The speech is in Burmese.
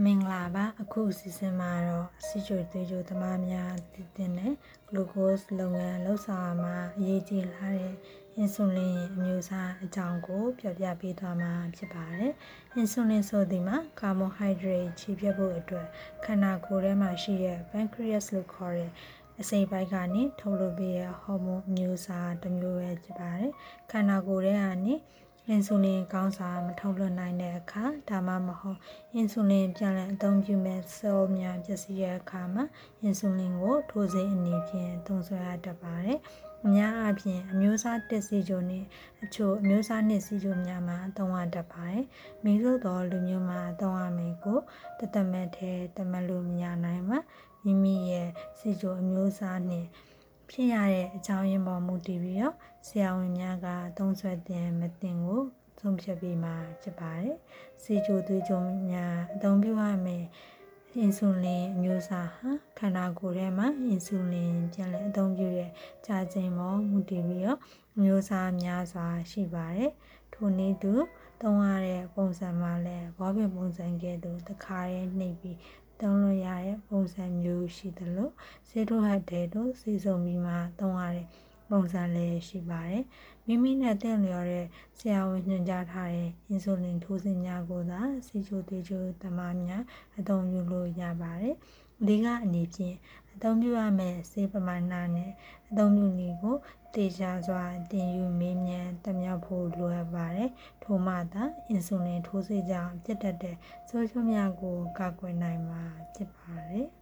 မင်္ဂလာပါအခုအစီအစဉ်မှာတော့စီချိုသွေးကြိုသမားများတည်တင်တဲ့ glucose လုပ်ငန်းလှုပ်ဆောင်မှာအရေးကြီးလာတဲ့ insulin အမျိုးအစားအကြောင်းကိုပြောပြပေးသွားမှာဖြစ်ပါတယ်။ insulin ဆိုသည်မှာ carbohydrate ခြေပြတ်ဖို့အတွက်ခန္ဓာကိုယ်ထဲမှာရှိတဲ့ pancreas လို့ခေါ်တဲ့အစိတ်ပိုင်းကနေထုတ်လုပ်ပေးတဲ့ဟော်မုန်းအမျိုးအစားတစ်မျိုးပဲဖြစ်ပါတယ်။ခန္ဓာကိုယ်ထဲကနေ အင်ဆူလင်ကောင်းစွာမထုတ်လွှတ်နိုင်တဲ့အခါဒါမှမဟုတ်အင်ဆူလင်ပြန်လည်အသုံးပြုမဲ့ဆဲလ်များပျက်စီးတဲ့အခါမှာအင်ဆူလင်ကိုထိုးစိအနေဖြင့်သုံးစွဲရတတ်ပါတယ်။အများအားဖြင့်အမျိုးအစားတစ်စီဂျိုနဲ့အချို့အမျိုးအစားနှစ်စီဂျိုများမှာသုံးရတတ်ပါတယ်။မိလို့တော်လူမျိုးမှာသုံးရမယ်ကိုတသမက်ထဲတမက်လို့မရနိုင်ပါမိမိရဲ့စီဂျိုအမျိုးအစားနဲ့ ဖြစ်ရတဲ့အကြောင်းရင်းပေါ်မူတည်ပြီးတော့ဆရာဝန်များကသုံးဆွဲတဲ့မတင်ကိုဆုံးဖြတ်ပြီးမှဖြစ်ပါတယ်။စီချိုသွေးကြုံများအသုံးပြုရမယ်။ အင်ဆူလင်အမျိုးအစားဟာခန္ဓာကိုယ်ထဲမှာအင်ဆူလင်ပြန်လည်အသုံးပြုတဲ့ကြာချိန်ပေါ်မူတည်ပြီးတော့အမျိုးအစားများစွာရှိပါတယ်။ထိုနည်းတူသုံးရတဲ့ပုံစံမှာလည်းဘောပင်ပုံစံကဲ့သို့တစ်ခါရဲနှိပ်ပြီးသုံးလို့ရတဲ့ပုံစံမျိုးရှိသလိုစေတုဟတ်တဲ့တို့စီစုံပြီးမှသုံးရတဲ့ ပုံစံလည်းရှိပါတယ်။မိမိနဲ့တင့်လျော်တဲ့ဆရာဝန်ညွှန်ကြားထားတဲ့အင်ဆူလင်ထိုးစစ်များကိုသာစီချိုသွေးချိုသမားများအသုံးပြုလို့ရပါတယ်။အဓိကအနေဖြင့်အသုံးပြုရမယ့်ဆေးပမာဏနဲ့အသုံးပြုနည်းကိုတေချာစွာတင်ယူမေးမြန်းတမျှဖို့လိုအပ်ပါတယ်။ထို့မှသာအင်ဆူလင်ထိုးစစ်ကြောင့်ဖြစ်တတ်တဲ့ဆိုးကျိုးများကိုကာကွယ်နိုင်မှာဖြစ်ပါတယ်။